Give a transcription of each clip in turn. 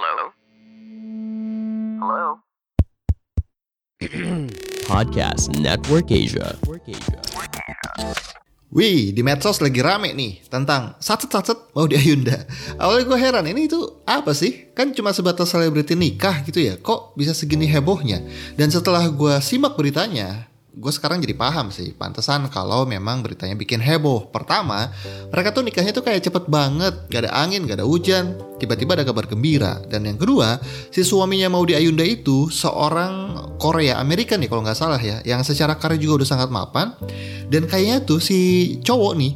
Hello? Hello? Podcast Network Asia. Wih, di medsos lagi rame nih tentang sacet-sacet mau di Ayunda. Awalnya gue heran, ini itu apa sih? Kan cuma sebatas selebriti nikah gitu ya, kok bisa segini hebohnya? Dan setelah gue simak beritanya, gue sekarang jadi paham sih, pantesan kalau memang beritanya bikin heboh. Pertama, mereka tuh nikahnya tuh kayak cepet banget, gak ada angin, gak ada hujan, tiba-tiba ada kabar gembira. Dan yang kedua, si suaminya mau di Ayunda itu seorang Korea Amerika nih kalau nggak salah ya, yang secara karir juga udah sangat mapan. Dan kayaknya tuh si cowok nih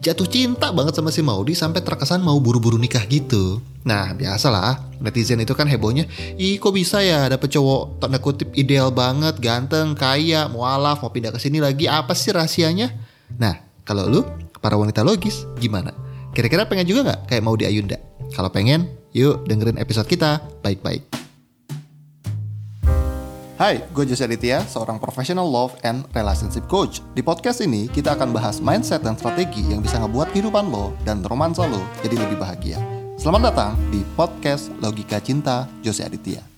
jatuh cinta banget sama si Maudi sampai terkesan mau buru-buru nikah gitu. Nah biasalah netizen itu kan hebohnya, ih kok bisa ya dapet cowok tanda kutip ideal banget, ganteng, kaya, mualaf, mau pindah ke sini lagi, apa sih rahasianya? Nah kalau lu para wanita logis gimana? Kira-kira pengen juga nggak kayak mau di Ayunda? Kalau pengen, yuk dengerin episode kita baik-baik. Hai, gue Jose Aditya, seorang professional love and relationship coach. Di podcast ini, kita akan bahas mindset dan strategi yang bisa ngebuat kehidupan lo dan romansa lo jadi lebih bahagia. Selamat datang di podcast Logika Cinta Jose Aditya.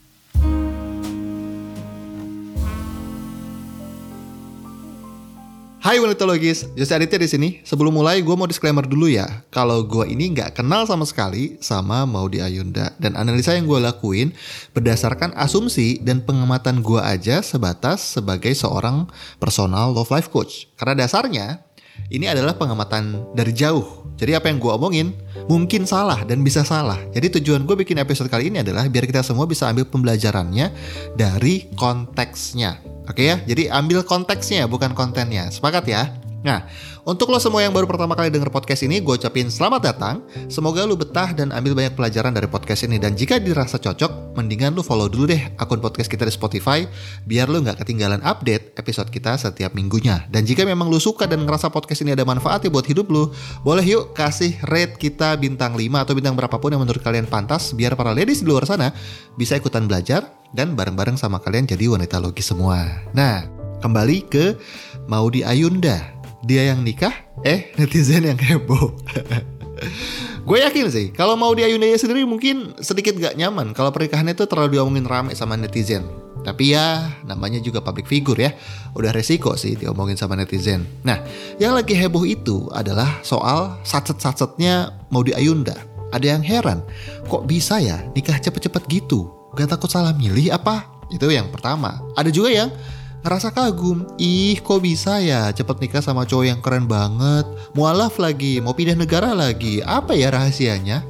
Hai wanita logis, Jose Aditya di sini. Sebelum mulai, gue mau disclaimer dulu ya. Kalau gue ini nggak kenal sama sekali sama Maudi Ayunda dan analisa yang gue lakuin berdasarkan asumsi dan pengamatan gue aja sebatas sebagai seorang personal love life coach. Karena dasarnya ini adalah pengamatan dari jauh. Jadi apa yang gue omongin mungkin salah dan bisa salah. Jadi tujuan gue bikin episode kali ini adalah biar kita semua bisa ambil pembelajarannya dari konteksnya. Oke ya, jadi ambil konteksnya bukan kontennya. Sepakat ya? Nah, untuk lo semua yang baru pertama kali denger podcast ini, gue ucapin selamat datang. Semoga lo betah dan ambil banyak pelajaran dari podcast ini. Dan jika dirasa cocok, mendingan lo follow dulu deh akun podcast kita di Spotify, biar lo nggak ketinggalan update episode kita setiap minggunya. Dan jika memang lo suka dan ngerasa podcast ini ada manfaatnya buat hidup lo, boleh yuk kasih rate kita bintang 5 atau bintang berapapun yang menurut kalian pantas, biar para ladies di luar sana bisa ikutan belajar dan bareng-bareng sama kalian jadi wanita logis semua. Nah, kembali ke Maudi Ayunda. Dia yang nikah, eh netizen yang heboh. Gue yakin sih, kalau Maudi Ayunda sendiri mungkin sedikit gak nyaman kalau pernikahannya itu terlalu diomongin rame sama netizen. Tapi ya, namanya juga public figure ya. Udah resiko sih diomongin sama netizen. Nah, yang lagi heboh itu adalah soal sacet-sacetnya Maudi Ayunda. Ada yang heran, kok bisa ya nikah cepet-cepet gitu? Gak takut salah milih apa? Itu yang pertama. Ada juga yang ngerasa kagum. Ih, kok bisa ya cepet nikah sama cowok yang keren banget? Mualaf lagi, mau pindah negara lagi. Apa ya rahasianya?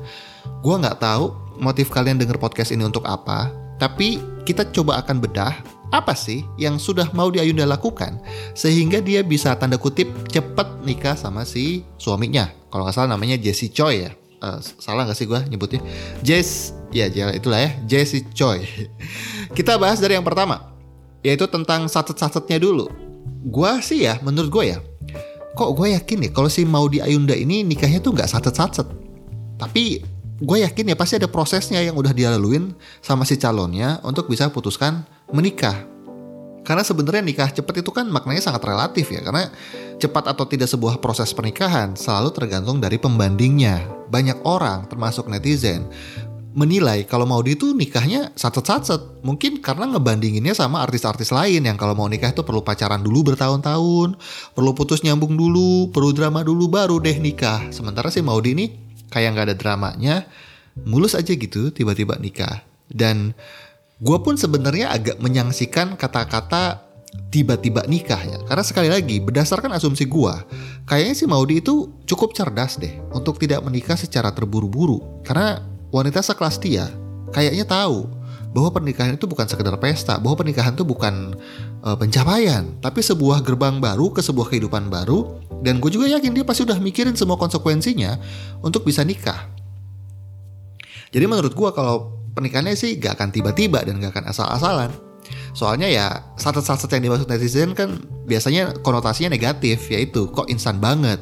Gua nggak tahu motif kalian denger podcast ini untuk apa. Tapi kita coba akan bedah apa sih yang sudah mau di Ayunda lakukan sehingga dia bisa tanda kutip cepet nikah sama si suaminya. Kalau nggak salah namanya Jesse Choi ya. Uh, salah gak sih gue nyebutnya? Jess, ya itulah ya, Jesse Choi. Kita bahas dari yang pertama, yaitu tentang sacet-sacetnya dulu. Gua sih ya, menurut gue ya, kok gue yakin nih kalau si Maudi Ayunda ini nikahnya tuh nggak sacet-sacet. Tapi gue yakin ya pasti ada prosesnya yang udah dia laluin sama si calonnya untuk bisa putuskan menikah. Karena sebenarnya nikah cepat itu kan maknanya sangat relatif ya, karena cepat atau tidak sebuah proses pernikahan selalu tergantung dari pembandingnya. Banyak orang, termasuk netizen, menilai kalau Maudi itu nikahnya sacet-sacet. Mungkin karena ngebandinginnya sama artis-artis lain yang kalau mau nikah itu perlu pacaran dulu bertahun-tahun, perlu putus nyambung dulu, perlu drama dulu baru deh nikah. Sementara si Maudi ini kayak nggak ada dramanya, mulus aja gitu tiba-tiba nikah. Dan gue pun sebenarnya agak menyangsikan kata-kata tiba-tiba nikah ya. Karena sekali lagi berdasarkan asumsi gue, kayaknya si Maudi itu cukup cerdas deh untuk tidak menikah secara terburu-buru. Karena wanita sekelas dia kayaknya tahu bahwa pernikahan itu bukan sekedar pesta, bahwa pernikahan itu bukan uh, pencapaian, tapi sebuah gerbang baru ke sebuah kehidupan baru. Dan gue juga yakin dia pasti udah mikirin semua konsekuensinya untuk bisa nikah. Jadi menurut gue kalau pernikahannya sih gak akan tiba-tiba dan gak akan asal-asalan. Soalnya ya satu-satu yang dimaksud netizen kan biasanya konotasinya negatif yaitu kok instan banget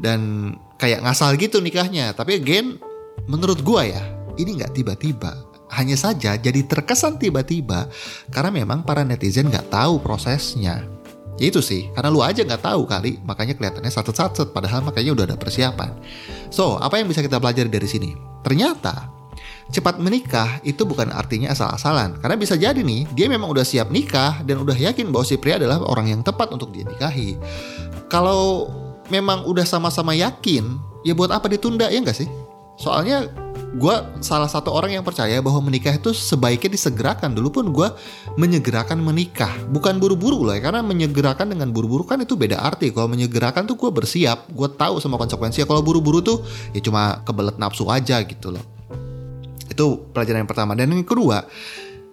dan kayak ngasal gitu nikahnya. Tapi again menurut gua ya ini nggak tiba-tiba. Hanya saja jadi terkesan tiba-tiba karena memang para netizen nggak tahu prosesnya. Ya itu sih, karena lu aja nggak tahu kali, makanya kelihatannya satu-satu, padahal makanya udah ada persiapan. So, apa yang bisa kita pelajari dari sini? Ternyata cepat menikah itu bukan artinya asal-asalan. Karena bisa jadi nih, dia memang udah siap nikah dan udah yakin bahwa si pria adalah orang yang tepat untuk dia nikahi. Kalau memang udah sama-sama yakin, ya buat apa ditunda ya nggak sih? Soalnya gue salah satu orang yang percaya bahwa menikah itu sebaiknya disegerakan. Dulu pun gue menyegerakan menikah. Bukan buru-buru loh ya karena menyegerakan dengan buru-buru kan itu beda arti. Kalau menyegerakan tuh gue bersiap gue tahu sama konsekuensinya. Kalau buru-buru tuh ya cuma kebelet nafsu aja gitu loh. Itu pelajaran yang pertama. Dan yang kedua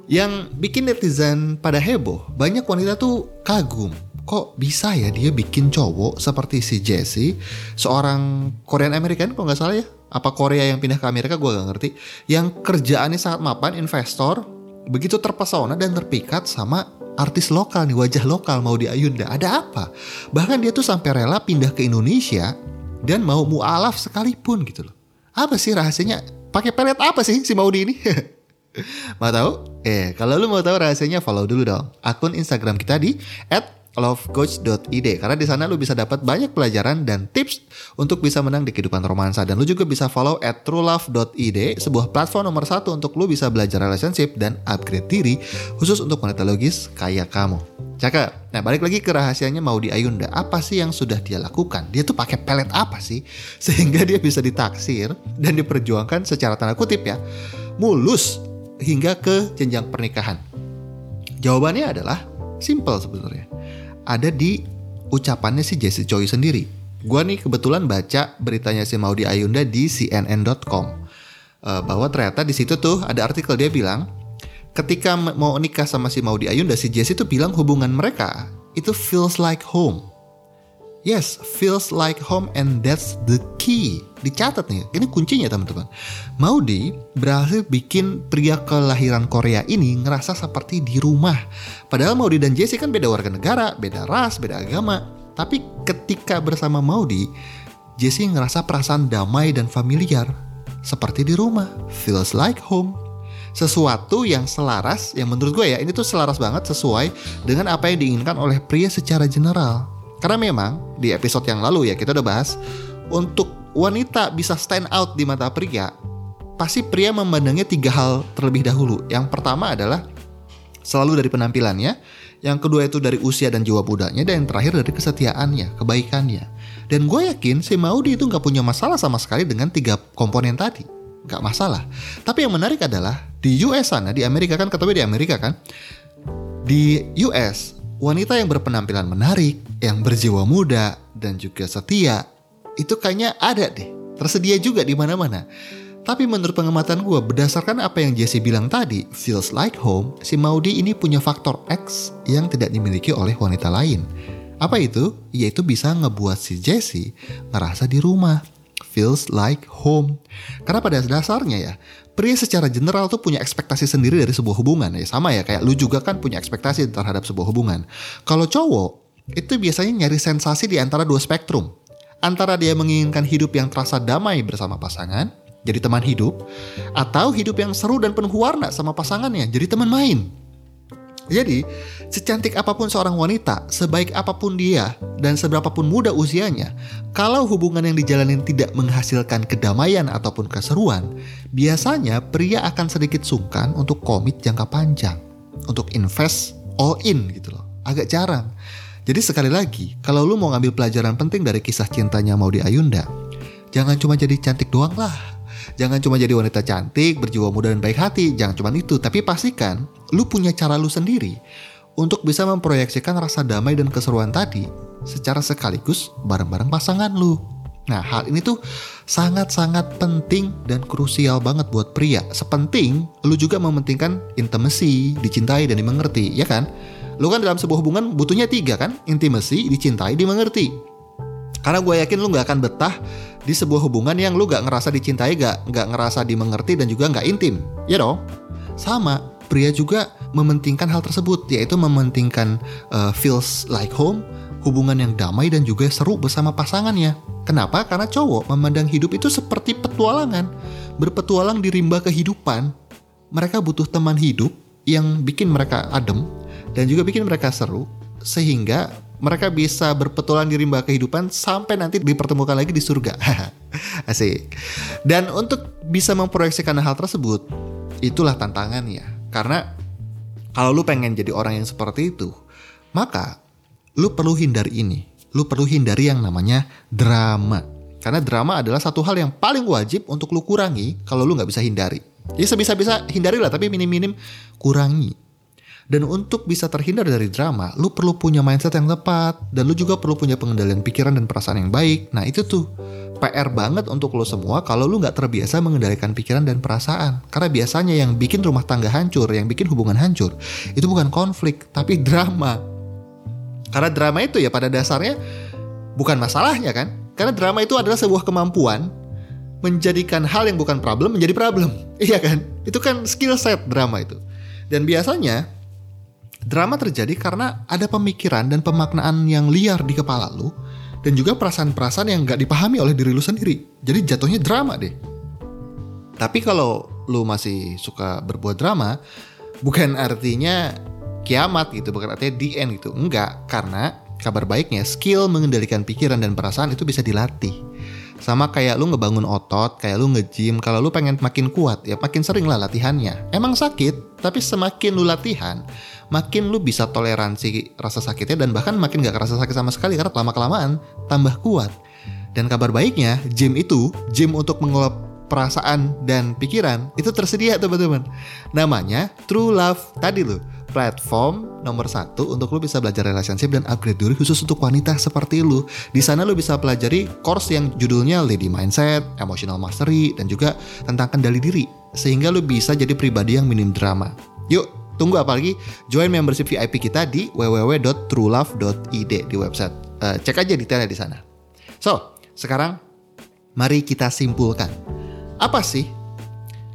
yang bikin netizen pada heboh banyak wanita tuh kagum. Kok bisa ya dia bikin cowok seperti si Jesse seorang Korean American kalau nggak salah ya apa Korea yang pindah ke Amerika gue gak ngerti. Yang kerjaannya sangat mapan investor begitu terpesona dan terpikat sama artis lokal nih wajah lokal mau di Ayunda ada apa? Bahkan dia tuh sampai rela pindah ke Indonesia dan mau mualaf sekalipun gitu loh. Apa sih rahasianya? Pakai pelet apa sih si Maudi ini? Mau tahu? Eh kalau lu mau tahu rahasianya follow dulu dong akun Instagram kita di lovecoach.id karena di sana lu bisa dapat banyak pelajaran dan tips untuk bisa menang di kehidupan romansa dan lu juga bisa follow at truelove.id sebuah platform nomor satu untuk lu bisa belajar relationship dan upgrade diri khusus untuk wanita logis kayak kamu. Cakep. Nah balik lagi ke rahasianya mau di Ayunda. Apa sih yang sudah dia lakukan? Dia tuh pakai pelet apa sih? Sehingga dia bisa ditaksir dan diperjuangkan secara tanda kutip ya. Mulus hingga ke jenjang pernikahan. Jawabannya adalah simple sebenarnya ada di ucapannya si Jesse Choi sendiri. Gua nih kebetulan baca beritanya si Maudi Ayunda di cnn.com uh, bahwa ternyata di situ tuh ada artikel dia bilang ketika mau nikah sama si Maudi Ayunda si Jesse tuh bilang hubungan mereka itu feels like home. Yes, feels like home and that's the key. Dicatat nih, ini kuncinya teman-teman. Maudi berhasil bikin pria kelahiran Korea ini ngerasa seperti di rumah. Padahal Maudi dan Jesse kan beda warga negara, beda ras, beda agama. Tapi ketika bersama Maudi, Jesse ngerasa perasaan damai dan familiar. Seperti di rumah, feels like home. Sesuatu yang selaras, yang menurut gue ya, ini tuh selaras banget sesuai dengan apa yang diinginkan oleh pria secara general. Karena memang di episode yang lalu ya kita udah bahas untuk wanita bisa stand out di mata pria, pasti pria memandangnya tiga hal terlebih dahulu. Yang pertama adalah selalu dari penampilannya, yang kedua itu dari usia dan jiwa mudanya, dan yang terakhir dari kesetiaannya, kebaikannya. Dan gue yakin si Maudi itu nggak punya masalah sama sekali dengan tiga komponen tadi. Nggak masalah. Tapi yang menarik adalah di US sana, di Amerika kan, ketahui di Amerika kan, di US wanita yang berpenampilan menarik, yang berjiwa muda, dan juga setia, itu kayaknya ada deh, tersedia juga di mana-mana. Tapi menurut pengamatan gue, berdasarkan apa yang Jesse bilang tadi, feels like home, si Maudi ini punya faktor X yang tidak dimiliki oleh wanita lain. Apa itu? Yaitu bisa ngebuat si Jesse ngerasa di rumah. Feels like home. Karena pada dasarnya ya, pria secara general tuh punya ekspektasi sendiri dari sebuah hubungan ya sama ya kayak lu juga kan punya ekspektasi terhadap sebuah hubungan. Kalau cowok itu biasanya nyari sensasi di antara dua spektrum. Antara dia menginginkan hidup yang terasa damai bersama pasangan, jadi teman hidup, atau hidup yang seru dan penuh warna sama pasangannya, jadi teman main. Jadi, secantik apa pun seorang wanita, sebaik apa pun dia, dan seberapapun muda usianya, kalau hubungan yang dijalanin tidak menghasilkan kedamaian ataupun keseruan, biasanya pria akan sedikit sungkan untuk komit jangka panjang, untuk invest all in gitu loh. Agak jarang. Jadi sekali lagi, kalau lu mau ngambil pelajaran penting dari kisah cintanya Maudi Ayunda, jangan cuma jadi cantik doang lah Jangan cuma jadi wanita cantik, berjiwa muda dan baik hati, jangan cuma itu, tapi pastikan lu punya cara lu sendiri untuk bisa memproyeksikan rasa damai dan keseruan tadi secara sekaligus bareng-bareng pasangan lu. Nah, hal ini tuh sangat-sangat penting dan krusial banget buat pria. Sepenting lu juga mementingkan intimacy, dicintai dan dimengerti, ya kan? Lu kan dalam sebuah hubungan butuhnya tiga kan? Intimacy, dicintai, dimengerti. Karena gue yakin lu gak akan betah di sebuah hubungan yang lu gak ngerasa dicintai, gak, gak ngerasa dimengerti dan juga gak intim. Ya dong? Sama, pria juga mementingkan hal tersebut, yaitu mementingkan uh, feels like home, hubungan yang damai dan juga seru bersama pasangannya. Kenapa? Karena cowok memandang hidup itu seperti petualangan. Berpetualang di rimba kehidupan. Mereka butuh teman hidup yang bikin mereka adem dan juga bikin mereka seru sehingga Mereka bisa berpetualang di rimba kehidupan sampai nanti dipertemukan lagi di surga. Asik. Dan untuk bisa memproyeksikan hal tersebut, itulah tantangannya. Karena kalau lu pengen jadi orang yang seperti itu, maka lu perlu hindari ini. Lu perlu hindari yang namanya drama. Karena drama adalah satu hal yang paling wajib untuk lu kurangi kalau lu nggak bisa hindari. Ya sebisa-bisa hindari lah, tapi minim-minim kurangi. Dan untuk bisa terhindar dari drama, lu perlu punya mindset yang tepat dan lu juga perlu punya pengendalian pikiran dan perasaan yang baik. Nah itu tuh PR banget untuk lo semua kalau lu nggak terbiasa mengendalikan pikiran dan perasaan. Karena biasanya yang bikin rumah tangga hancur, yang bikin hubungan hancur, itu bukan konflik, tapi drama. Karena drama itu ya pada dasarnya bukan masalahnya kan? Karena drama itu adalah sebuah kemampuan menjadikan hal yang bukan problem menjadi problem. Iya kan? Itu kan skill set drama itu. Dan biasanya Drama terjadi karena ada pemikiran dan pemaknaan yang liar di kepala lu dan juga perasaan-perasaan yang gak dipahami oleh diri lu sendiri. Jadi jatuhnya drama deh. Tapi kalau lu masih suka berbuat drama, bukan artinya kiamat gitu, bukan artinya the end gitu. Enggak, karena kabar baiknya skill mengendalikan pikiran dan perasaan itu bisa dilatih. Sama kayak lu ngebangun otot, kayak lu nge-gym, kalau lu pengen makin kuat, ya makin sering lah latihannya. Emang sakit, tapi semakin lu latihan, makin lu bisa toleransi rasa sakitnya dan bahkan makin gak kerasa sakit sama sekali karena lama kelamaan tambah kuat. Dan kabar baiknya, gym itu, gym untuk mengolah perasaan dan pikiran itu tersedia teman-teman. Namanya True Love tadi loh platform nomor satu untuk lu bisa belajar relationship dan upgrade diri khusus untuk wanita seperti lu. Di sana lu bisa pelajari course yang judulnya Lady Mindset, Emotional Mastery, dan juga tentang kendali diri. Sehingga lu bisa jadi pribadi yang minim drama. Yuk, Tunggu apalagi join membership VIP kita di www.truelove.id di website. Uh, cek aja detailnya di sana. So, sekarang mari kita simpulkan. Apa sih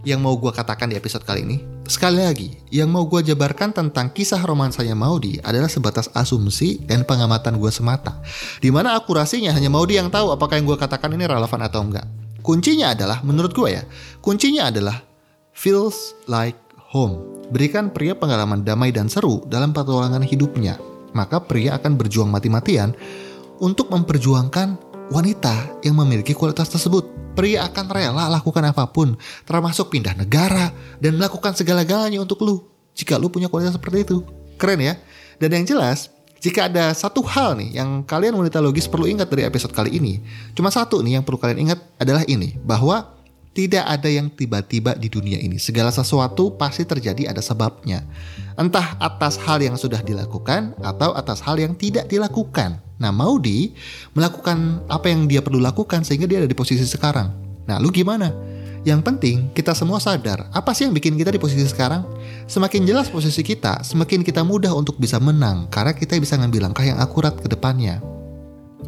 yang mau gue katakan di episode kali ini? Sekali lagi, yang mau gue jabarkan tentang kisah romansanya Maudi adalah sebatas asumsi dan pengamatan gue semata. Di mana akurasinya hanya Maudi yang tahu apakah yang gue katakan ini relevan atau enggak. Kuncinya adalah, menurut gue ya, kuncinya adalah feels like home. Berikan pria pengalaman damai dan seru dalam petualangan hidupnya. Maka pria akan berjuang mati-matian untuk memperjuangkan wanita yang memiliki kualitas tersebut. Pria akan rela lakukan apa pun, termasuk pindah negara dan melakukan segala-galanya untuk lu. Jika lu punya kualitas seperti itu. Keren ya? Dan yang jelas, jika ada satu hal nih yang kalian wanita logis perlu ingat dari episode kali ini, cuma satu nih yang perlu kalian ingat adalah ini, bahwa tidak ada yang tiba-tiba di dunia ini. Segala sesuatu pasti terjadi ada sebabnya. Entah atas hal yang sudah dilakukan atau atas hal yang tidak dilakukan. Nah, Maudi melakukan apa yang dia perlu lakukan sehingga dia ada di posisi sekarang. Nah, lu gimana? Yang penting kita semua sadar apa sih yang bikin kita di posisi sekarang. Semakin jelas posisi kita, semakin kita mudah untuk bisa menang karena kita bisa ngambil langkah yang akurat ke depannya.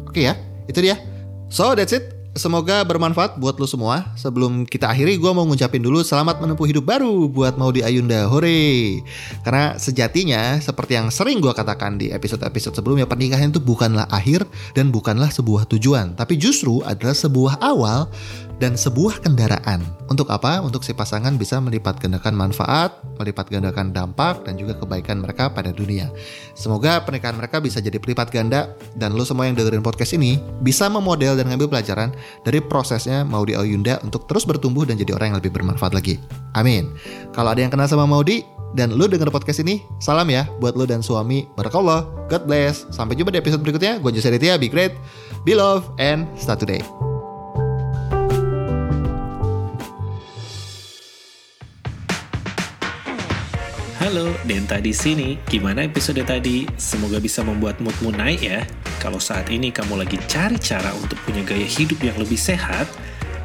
Oke ya, itu dia. So that's it. Semoga bermanfaat buat lo semua. Sebelum kita akhiri, gue mau ngucapin dulu selamat menempuh hidup baru buat Maudi Ayunda. Hore! Karena sejatinya, seperti yang sering gue katakan di episode-episode sebelumnya, pernikahan itu bukanlah akhir dan bukanlah sebuah tujuan. Tapi justru adalah sebuah awal dan sebuah kendaraan. Untuk apa? Untuk si pasangan bisa melipat gandakan manfaat, melipat gandakan dampak, dan juga kebaikan mereka pada dunia. Semoga pernikahan mereka bisa jadi pelipat ganda, dan lo semua yang dengerin podcast ini bisa memodel dan ngambil pelajaran dari prosesnya Maudi Ayunda untuk terus bertumbuh dan jadi orang yang lebih bermanfaat lagi. Amin. Kalau ada yang kenal sama Maudi, dan lu denger podcast ini, salam ya buat lu dan suami. Barakallah, God bless. Sampai jumpa di episode berikutnya. Gue Jose Aditya, be great, be love, and start today. Halo, Denta di sini. Gimana episode tadi? Semoga bisa membuat moodmu naik ya. Kalau saat ini kamu lagi cari cara untuk punya gaya hidup yang lebih sehat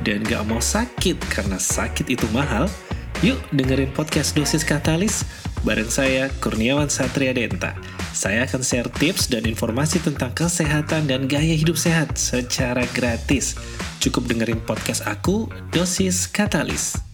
dan gak mau sakit karena sakit itu mahal, yuk dengerin podcast Dosis Katalis bareng saya Kurniawan Satria Denta. Saya akan share tips dan informasi tentang kesehatan dan gaya hidup sehat secara gratis. Cukup dengerin podcast aku, Dosis Katalis.